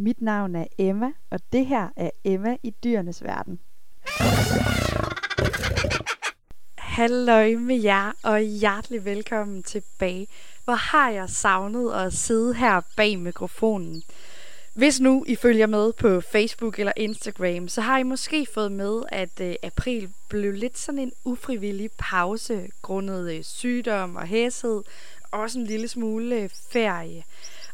Mit navn er Emma, og det her er Emma i dyrenes verden. Halløj med jer, og hjertelig velkommen tilbage. Hvor har jeg savnet at sidde her bag mikrofonen. Hvis nu I følger med på Facebook eller Instagram, så har I måske fået med, at øh, april blev lidt sådan en ufrivillig pause grundet øh, sygdom og hæshed, og også en lille smule øh, ferie.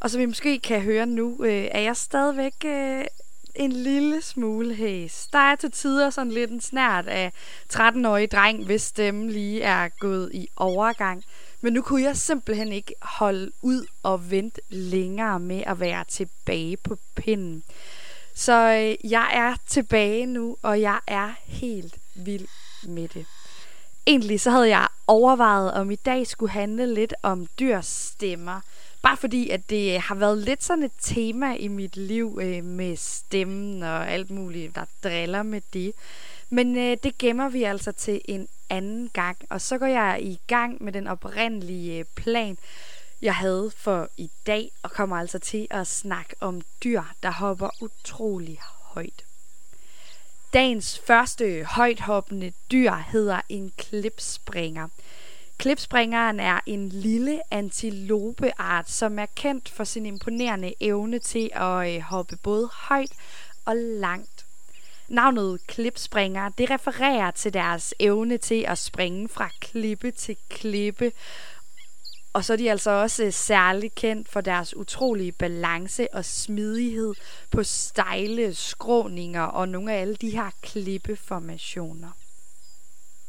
Og som I måske kan høre nu, øh, er jeg stadigvæk øh, en lille smule hæs. Der er til tider sådan lidt en snært af 13-årig dreng, hvis stemme lige er gået i overgang. Men nu kunne jeg simpelthen ikke holde ud og vente længere med at være tilbage på pinden. Så øh, jeg er tilbage nu, og jeg er helt vild med det. Egentlig så havde jeg overvejet, om i dag skulle handle lidt om dyrs stemmer. Bare fordi, at det har været lidt sådan et tema i mit liv øh, med stemmen og alt muligt, der driller med det. Men øh, det gemmer vi altså til en anden gang. Og så går jeg i gang med den oprindelige øh, plan, jeg havde for i dag, og kommer altså til at snakke om dyr, der hopper utrolig højt. Dagens første højthoppende dyr hedder en klipspringer. Klipspringeren er en lille antilopeart, som er kendt for sin imponerende evne til at øh, hoppe både højt og langt. Navnet klipspringer, det refererer til deres evne til at springe fra klippe til klippe, og så er de altså også øh, særligt kendt for deres utrolige balance og smidighed på stejle skråninger og nogle af alle de her klippeformationer.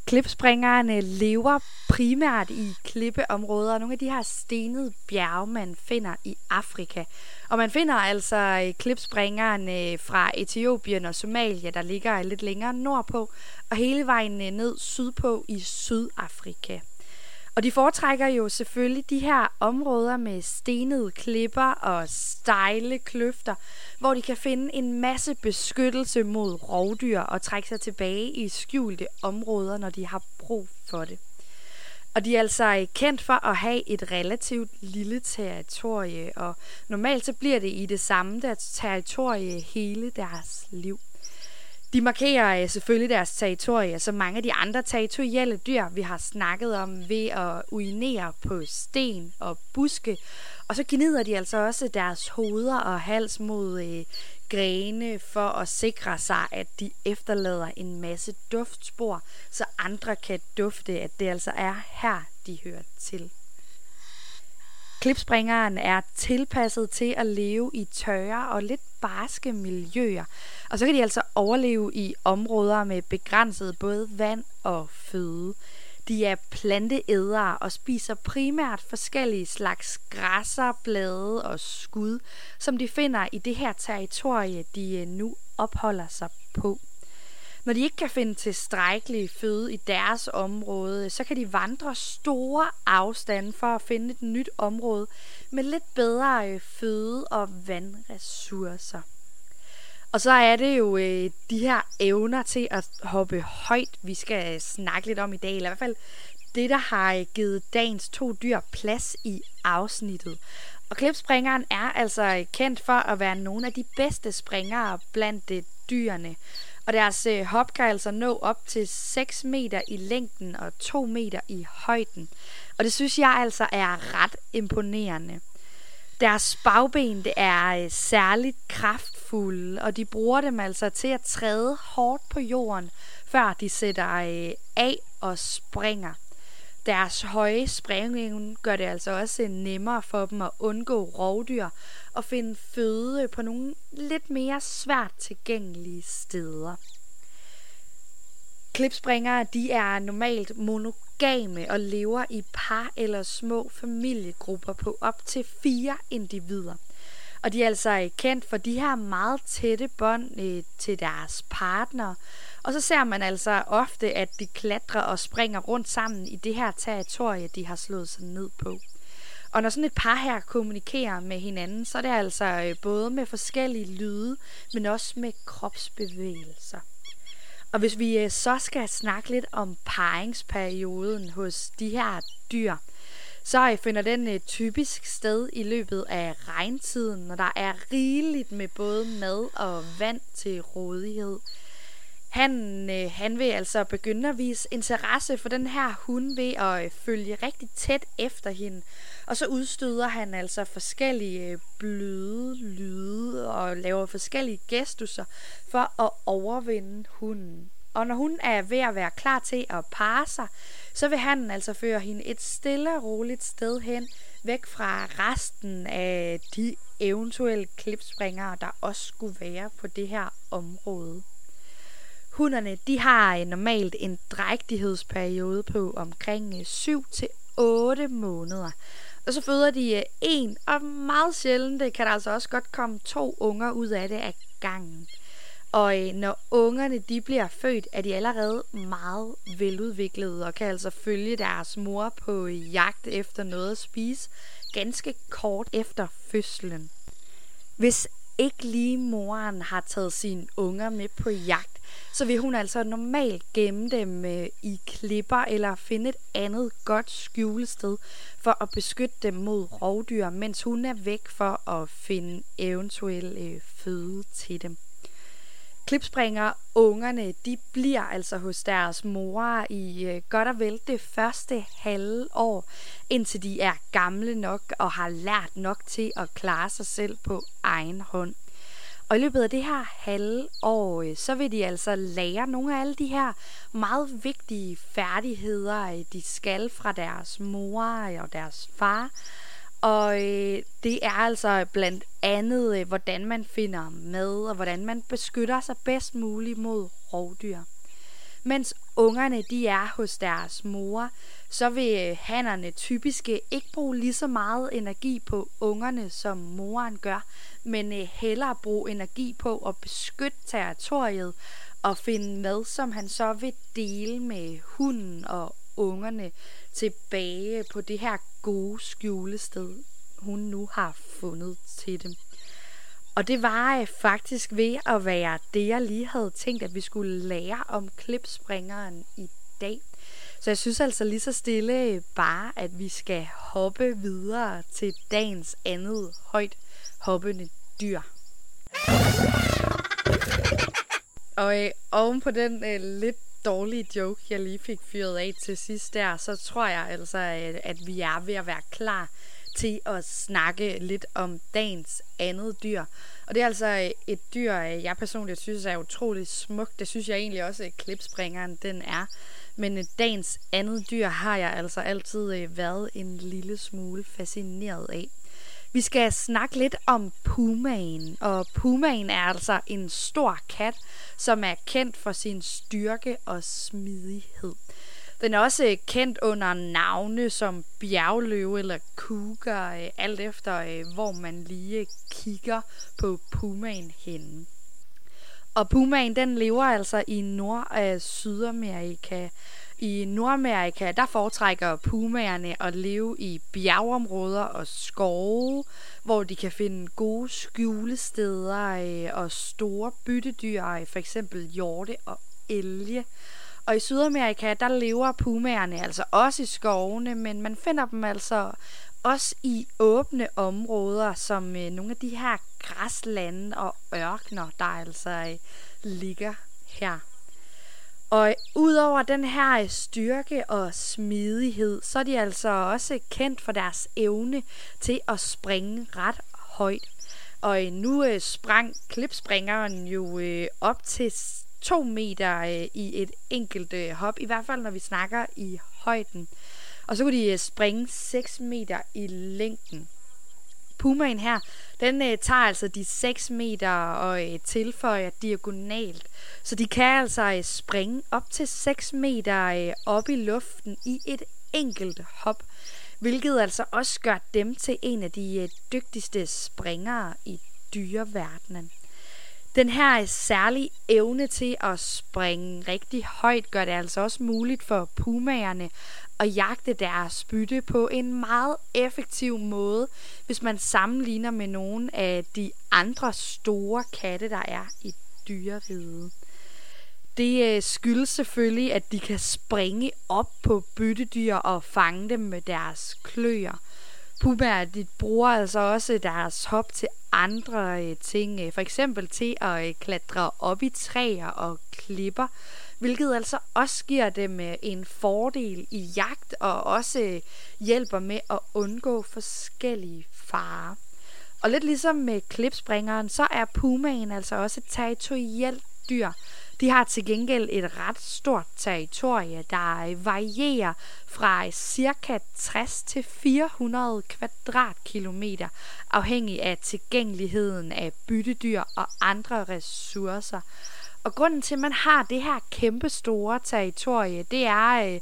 Klipspringerne lever primært i klippeområder, nogle af de her stenede bjerge, man finder i Afrika. Og man finder altså øh, klipspringerne øh, fra Etiopien og Somalia, der ligger lidt længere nordpå, og hele vejen øh, ned sydpå i Sydafrika. Og de foretrækker jo selvfølgelig de her områder med stenede klipper og stejle kløfter, hvor de kan finde en masse beskyttelse mod rovdyr og trække sig tilbage i skjulte områder, når de har brug for det. Og de er altså øh, kendt for at have et relativt lille territorie, og normalt så bliver det i det samme der territorie hele deres liv. De markerer øh, selvfølgelig deres territorie, som mange af de andre territorielle dyr, vi har snakket om, ved at urinere på sten og buske. Og så gnider de altså også deres hoveder og hals mod øh, grene for at sikre sig, at de efterlader en masse duftspor, så andre kan dufte, at det altså er her, de hører til. Klipspringeren er tilpasset til at leve i tørre og lidt barske miljøer. Og så kan de altså overleve i områder med begrænset både vand og føde. De er planteædere og spiser primært forskellige slags græsser, blade og skud, som de finder i det her territorie, de øh, nu opholder sig på. Når de ikke kan finde tilstrækkelig føde i deres område, så kan de vandre store afstande for at finde et nyt område med lidt bedre øh, føde og vandressourcer. Og så er det jo øh, de her evner til at hoppe højt, vi skal øh, snakke lidt om i dag, eller i hvert fald det, der har øh, givet dagens to dyr plads i afsnittet. Og klipspringeren er altså kendt for at være nogle af de bedste springere blandt dyrene. Og deres øh, hop kan altså nå op til 6 meter i længden og 2 meter i højden. Og det synes jeg altså er ret imponerende. Deres bagben det er øh, særligt kraftfulde, og de bruger dem altså til at træde hårdt på jorden, før de sætter øh, af og springer. Deres høje springevne gør det altså også nemmere for dem at undgå rovdyr og finde føde på nogle lidt mere svært tilgængelige steder. Klipspringere de er normalt monogame og lever i par eller små familiegrupper på op til fire individer. Og de er altså kendt for de her meget tætte bånd øh, til deres partner. Og så ser man altså ofte, at de klatrer og springer rundt sammen i det her territorie, de har slået sig ned på. Og når sådan et par her kommunikerer med hinanden, så er det altså øh, både med forskellige lyde, men også med kropsbevægelser. Og hvis vi øh, så skal snakke lidt om paringsperioden hos de her dyr, så øh, finder den typisk sted i løbet af regntiden, når der er rigeligt med både mad og vand til rådighed. Han, øh, han vil altså begynde at vise interesse for den her hund ved at øh, følge rigtig tæt efter hende. Og så udstøder han altså forskellige øh, bløde lyde og laver forskellige gestusser for at overvinde hunden. Og når hun er ved at være klar til at parre sig, så vil han altså føre hende et stille og roligt sted hen, væk fra resten af de eventuelle klipspringere, der også skulle være på det her område. Hunderne de har øh, normalt en drægtighedsperiode på omkring øh, 7 til 8 måneder. Og så føder de øh, en, og meget sjældent det kan der altså også godt komme to unger ud af det af gangen. Og når ungerne de bliver født, er de allerede meget veludviklede og kan altså følge deres mor på jagt efter noget at spise ganske kort efter fødslen. Hvis ikke lige moren har taget sine unger med på jagt, så vil hun altså normalt gemme dem øh, i klipper eller finde et andet godt skjulested for at beskytte dem mod rovdyr, mens hun er væk for at finde eventuel øh, føde til dem. Klipspringer ungerne, de bliver altså hos deres mor i øh, godt og vel det første halve år, indtil de er gamle nok og har lært nok til at klare sig selv på egen hånd. Og i løbet af det her halve år, øh, så vil de altså lære nogle af alle de her meget vigtige færdigheder, øh, de skal fra deres mor øh, og deres far. Og øh, det er altså blandt andet, øh, hvordan man finder mad, og hvordan man beskytter sig bedst muligt mod rovdyr. Mens ungerne de er hos deres mor, så vil øh, hannerne typisk øh, ikke bruge lige så meget energi på ungerne, som moren gør, men øh, hellere bruge energi på at beskytte territoriet og finde mad, som han så vil dele med hunden og ungerne tilbage på det her gode skjulested, hun nu har fundet til dem. Og det var øh, faktisk ved at være det, jeg lige havde tænkt, at vi skulle lære om klipspringeren i dag. Så jeg synes altså lige så stille øh, bare, at vi skal hoppe videre til dagens andet højt hoppende dyr. Og øh, oven på den øh, lidt dårlige joke, jeg lige fik fyret af til sidst der, så tror jeg altså, at, at vi er ved at være klar til at snakke lidt om dagens andet dyr. Og det er altså øh, et dyr, øh, jeg personligt synes er utroligt smukt. Det synes jeg egentlig også, at klipspringeren den er. Men dagens andet dyr har jeg altså altid været en lille smule fascineret af. Vi skal snakke lidt om pumaen, og pumaen er altså en stor kat, som er kendt for sin styrke og smidighed. Den er også øh, kendt under navne som bjergløve eller cougar, øh, alt efter øh, hvor man lige kigger på pumaen henne. Og pumaen den lever altså i Nord- og Sydamerika, i Nordamerika, der foretrækker pumaerne at leve i bjergeområder og skove, hvor de kan finde gode skjulesteder og store byttedyr, f.eks. for eksempel hjorte og elge. Og i Sydamerika, der lever pumaerne altså også i skovene, men man finder dem altså også i åbne områder, som øh, nogle af de her græslande og ørkner, der altså øh, ligger her. Og udover den her øh, styrke og smidighed, så er de altså også kendt for deres evne til at springe ret højt. Og øh, nu øh, sprang klipspringeren jo øh, op til 2 meter øh, i et enkelt øh, hop, i hvert fald når vi snakker i højden. Og så kunne de øh, springe 6 meter i længden. Pumaen her, den øh, tager altså de 6 meter og øh, tilføjer diagonalt. Så de kan altså øh, springe op til 6 meter øh, op i luften i et enkelt hop. Hvilket altså også gør dem til en af de øh, dygtigste springere i dyreverdenen. Den her særlige evne til at springe rigtig højt gør det altså også muligt for pumaerne at jagte deres bytte på en meget effektiv måde, hvis man sammenligner med nogle af de andre store katte, der er i dyreriget. Det øh, skyldes selvfølgelig, at de kan springe op på byttedyr og fange dem med deres kløer. Pumaer de bruger altså også deres hop til andre øh, ting, øh, for eksempel til at øh, klatre op i træer og klipper, hvilket altså også giver dem øh, en fordel i jagt og også øh, hjælper med at undgå forskellige farer. Og lidt ligesom med klipspringeren, så er pumaen altså også et territorielt dyr. De har til gengæld et ret stort territorie, der varierer fra ca. 60 til 400 kvadratkilometer, afhængig af tilgængeligheden af byttedyr og andre ressourcer. Og grunden til, at man har det her kæmpe store territorie, det er øh,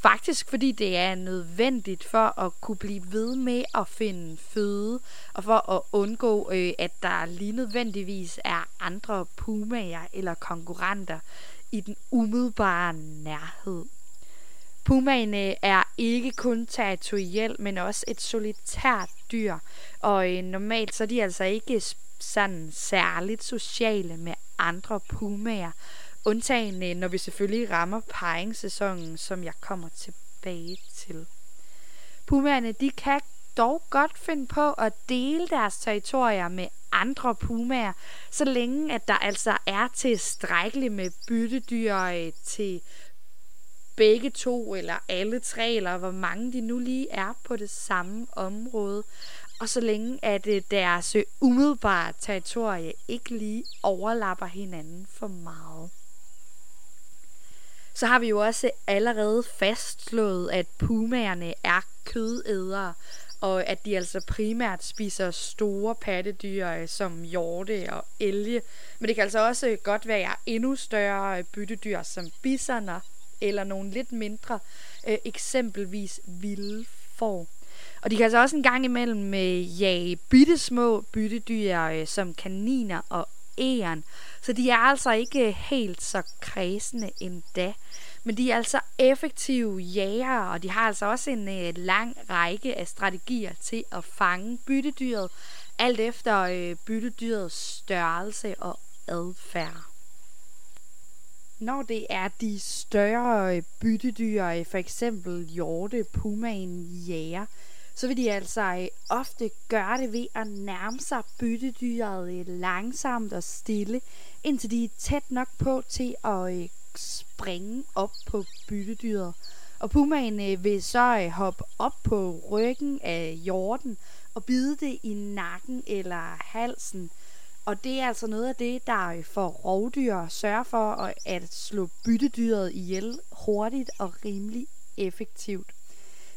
faktisk fordi det er nødvendigt for at kunne blive ved med at finde føde, og for at undgå, øh, at der lige nødvendigvis er andre pumaer eller konkurrenter i den umiddelbare nærhed. Pumaen er ikke kun territoriel, men også et solitært dyr, og øh, normalt så er de altså ikke sådan særligt sociale med andre pumaer, undtagen øh, når vi selvfølgelig rammer paringssæsonen, som jeg kommer tilbage til. Pumaerne de kan dog godt finde på at dele deres territorier med andre pumaer, så længe at der altså er tilstrækkeligt med byttedyr øh, til begge to, eller alle tre, eller hvor mange de nu lige er på det samme område. Og så længe at øh, deres umiddelbare territorie ikke lige overlapper hinanden for meget. Så har vi jo også allerede fastslået, at pumaerne er kødædere, og at de altså primært spiser store pattedyr øh, som hjorte og elge. Men det kan altså også godt være endnu større øh, byttedyr som bisoner eller nogle lidt mindre, øh, eksempelvis vilde får. Og de kan altså også en gang imellem øh, jage bittesmå byttedyr øh, som kaniner og æren. Så de er altså ikke øh, helt så kredsende endda. Men de er altså effektive jæger, og de har altså også en øh, lang række af strategier til at fange byttedyret, alt efter øh, byttedyrets størrelse og adfærd. Når det er de større øh, byttedyr, øh, for eksempel hjorte, pumaen, jæger, så vil de altså øh, ofte gøre det ved at nærme sig byttedyret øh, langsomt og stille, indtil de er tæt nok på til at øh, springe op på byttedyret. Og pumaen vil så hoppe op på ryggen af jorden og bide det i nakken eller halsen, og det er altså noget af det, der får rovdyr sørger for at slå byttedyret ihjel hurtigt og rimelig effektivt.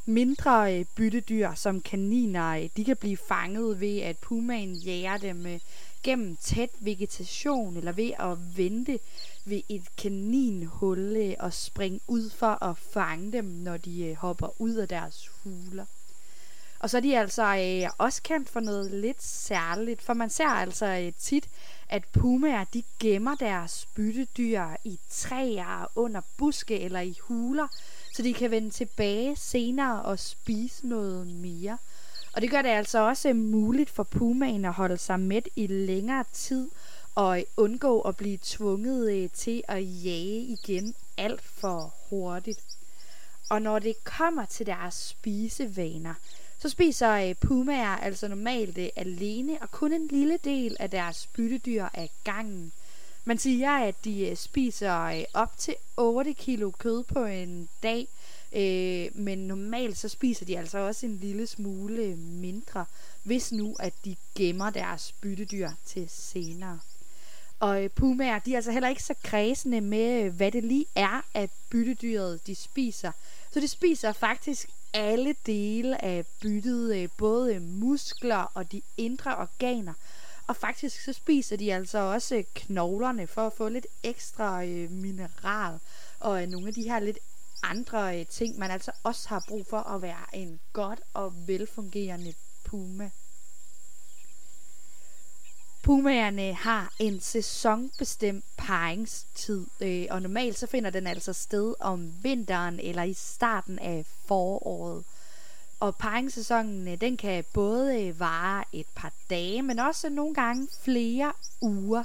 Mindre øh, byttedyr som kaniner, øh, de kan blive fanget ved, at pumaen jager dem øh, gennem tæt vegetation eller ved at vente ved et kaninhul og springe ud for at fange dem, når de hopper ud af deres huler. Og så er de altså øh, også kendt for noget lidt særligt, for man ser altså øh, tit, at pumaer de gemmer deres byttedyr i træer, under buske eller i huler, så de kan vende tilbage senere og spise noget mere. Og det gør det altså også muligt for pumaen at holde sig med i længere tid og undgå at blive tvunget øh, til at jage igen alt for hurtigt. Og når det kommer til deres spisevaner, så spiser øh, pumaer altså normalt øh, alene og kun en lille del af deres byttedyr af gangen. Man siger, at de øh, spiser øh, op til 8 kilo kød på en dag, øh, men normalt så spiser de altså også en lille smule mindre, hvis nu at de gemmer deres byttedyr til senere. Og pumaer, de er altså heller ikke så kredsende med, hvad det lige er, at byttedyret de spiser. Så de spiser faktisk alle dele af byttet, både muskler og de indre organer. Og faktisk så spiser de altså også øh, knoglerne for at få lidt ekstra øh, mineral og øh, nogle af de her lidt andre øh, ting, man altså også har brug for at være en godt og velfungerende puma. Pumaerne har en sæsonbestemt paringstid, øh, og normalt så finder den altså sted om vinteren eller i starten af foråret. Og paringssæsonen øh, den kan både øh, vare et par dage, men også nogle gange flere uger.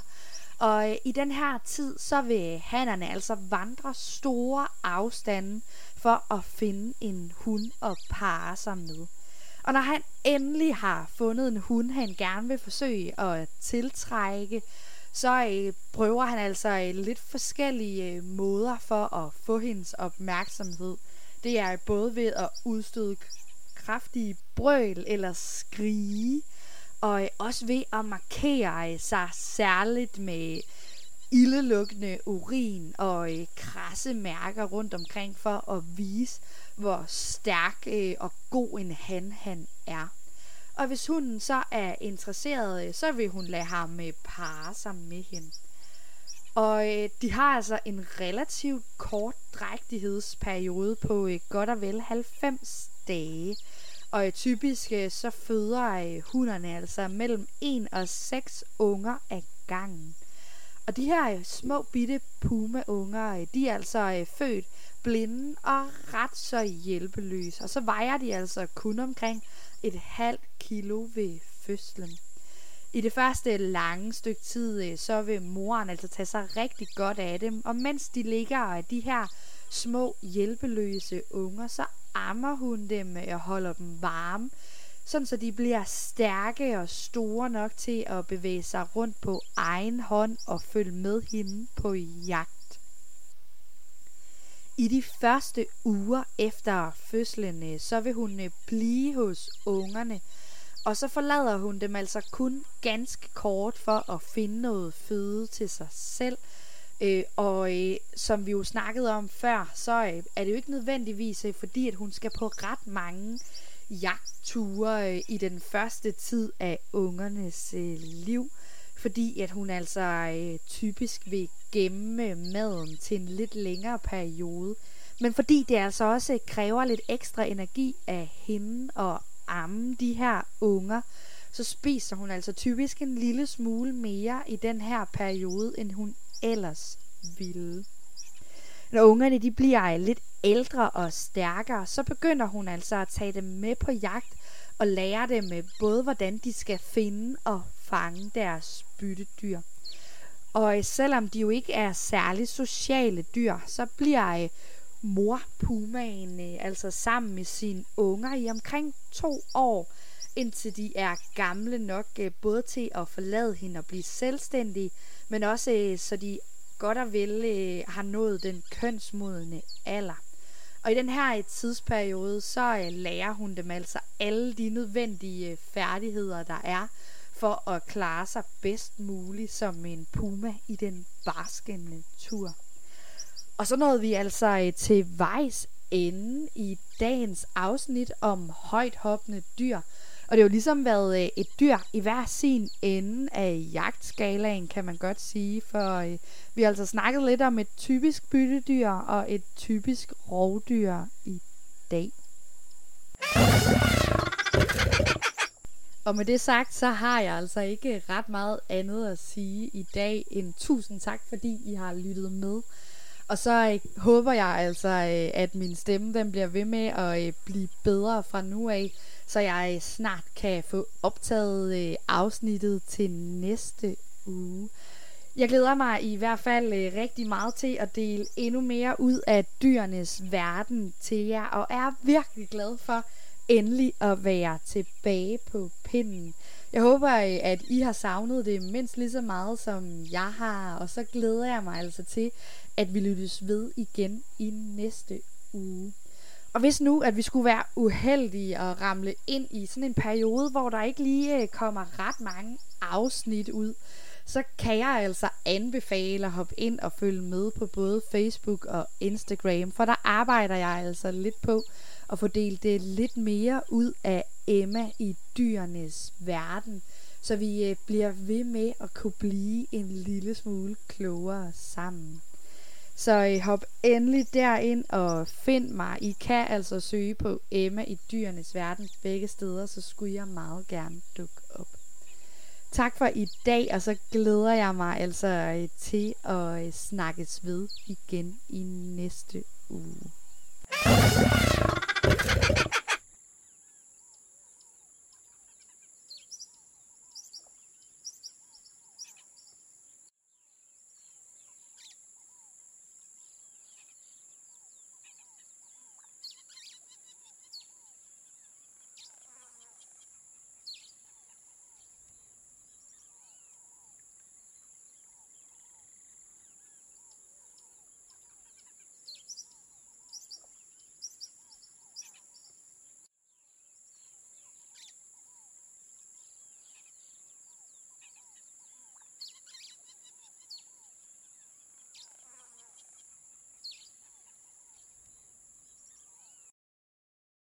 Og øh, i den her tid, så vil hannerne altså vandre store afstande for at finde en hund at parre sig med. Og når han endelig har fundet en hund, han gerne vil forsøge at tiltrække, så øh, prøver han altså øh, lidt forskellige øh, måder for at få hendes opmærksomhed. Det er både ved at udstøde kraftige brøl eller skrige, og øh, også ved at markere sig særligt med ildelugtende urin og øh, krasse mærker rundt omkring for at vise, hvor stærk øh, og god en han han er. Og hvis hunden så er interesseret, øh, så vil hun lade ham øh, parre sig med hende. Og øh, de har altså en relativt kort drægtighedsperiode på øh, godt og vel 90 dage. Og typisk øh, så føder øh, hunderne altså mellem 1 og 6 unger ad gangen. Og de her øh, små bitte puma-unger, de er altså født blinde og ret så hjælpeløse. Og så vejer de altså kun omkring et halvt kilo ved fødslen. I det første lange stykke tid, så vil moren altså tage sig rigtig godt af dem, og mens de ligger af de her små hjælpeløse unger, så ammer hun dem øh, og holder dem varme, sådan så de bliver stærke og store nok til at bevæge sig rundt på egen hånd og følge med hende på jagt. I de første uger efter fødslen, øh, så vil hun øh, blive hos ungerne, og så forlader hun dem altså kun ganske kort for at finde noget føde til sig selv. Øh, og øh, som vi jo snakkede om før, så øh, er det jo ikke nødvendigvis øh, fordi, at hun skal på ret mange jagtture øh, i den første tid af ungernes øh, liv. Fordi at hun altså øh, typisk vil gemme maden til en lidt længere periode. Men fordi det altså også kræver lidt ekstra energi af hende og amme de her unger, så spiser hun altså typisk en lille smule mere i den her periode, end hun ellers ville. Når ungerne de bliver lidt ældre og stærkere, så begynder hun altså at tage dem med på jagt og lære dem øh, både, hvordan de skal finde og fange deres byttedyr. Og øh, selvom de jo ikke er særlig sociale dyr, så bliver øh, mor pumaen altså sammen med sine unger i omkring to år, indtil de er gamle nok både til at forlade hende og blive selvstændige, men også øh, så de godt og vel øh, har nået den kønsmodne alder. Og i den her øh, tidsperiode, så øh, lærer hun dem altså alle de nødvendige øh, færdigheder, der er for at klare sig bedst muligt som en puma i den barske natur. Og så nåede vi altså øh, til vejs ende i dagens afsnit om højt hoppende dyr. Og det har jo ligesom været øh, et dyr i hver sin ende af jagtskalaen, kan man godt sige. For øh, vi har altså snakket lidt om et typisk byttedyr og et typisk rovdyr i dag. Og med det sagt, så har jeg altså ikke ret meget andet at sige i dag end tusind tak, fordi I har lyttet med. Og så øh, håber jeg altså, øh, at min stemme den bliver ved med at øh, blive bedre fra nu af, så jeg øh, snart kan få optaget øh, afsnittet til næste uge. Jeg glæder mig i hvert fald øh, rigtig meget til at dele endnu mere ud af dyrenes verden til jer, og er virkelig glad for endelig at være tilbage på pinden. Jeg håber, øh, at I har savnet det mindst lige så meget, som jeg har, og så glæder jeg mig altså til, at vi lyttes ved igen i næste uge. Og hvis nu, at vi skulle være uheldige og ramle ind i sådan en periode, hvor der ikke lige øh, kommer ret mange afsnit ud, så kan jeg altså anbefale at hoppe ind og følge med på både Facebook og Instagram, for der arbejder jeg altså lidt på at få delt det lidt mere ud af Emma i dyrenes verden, så vi øh, bliver ved med at kunne blive en lille smule klogere sammen. Så øh, hop endelig derind og find mig. I kan altså søge på Emma i dyrenes verden begge steder, så skulle jeg meget gerne dukke op. Tak for i dag, og så glæder jeg mig altså øh, til at øh, snakkes ved igen i næste uge.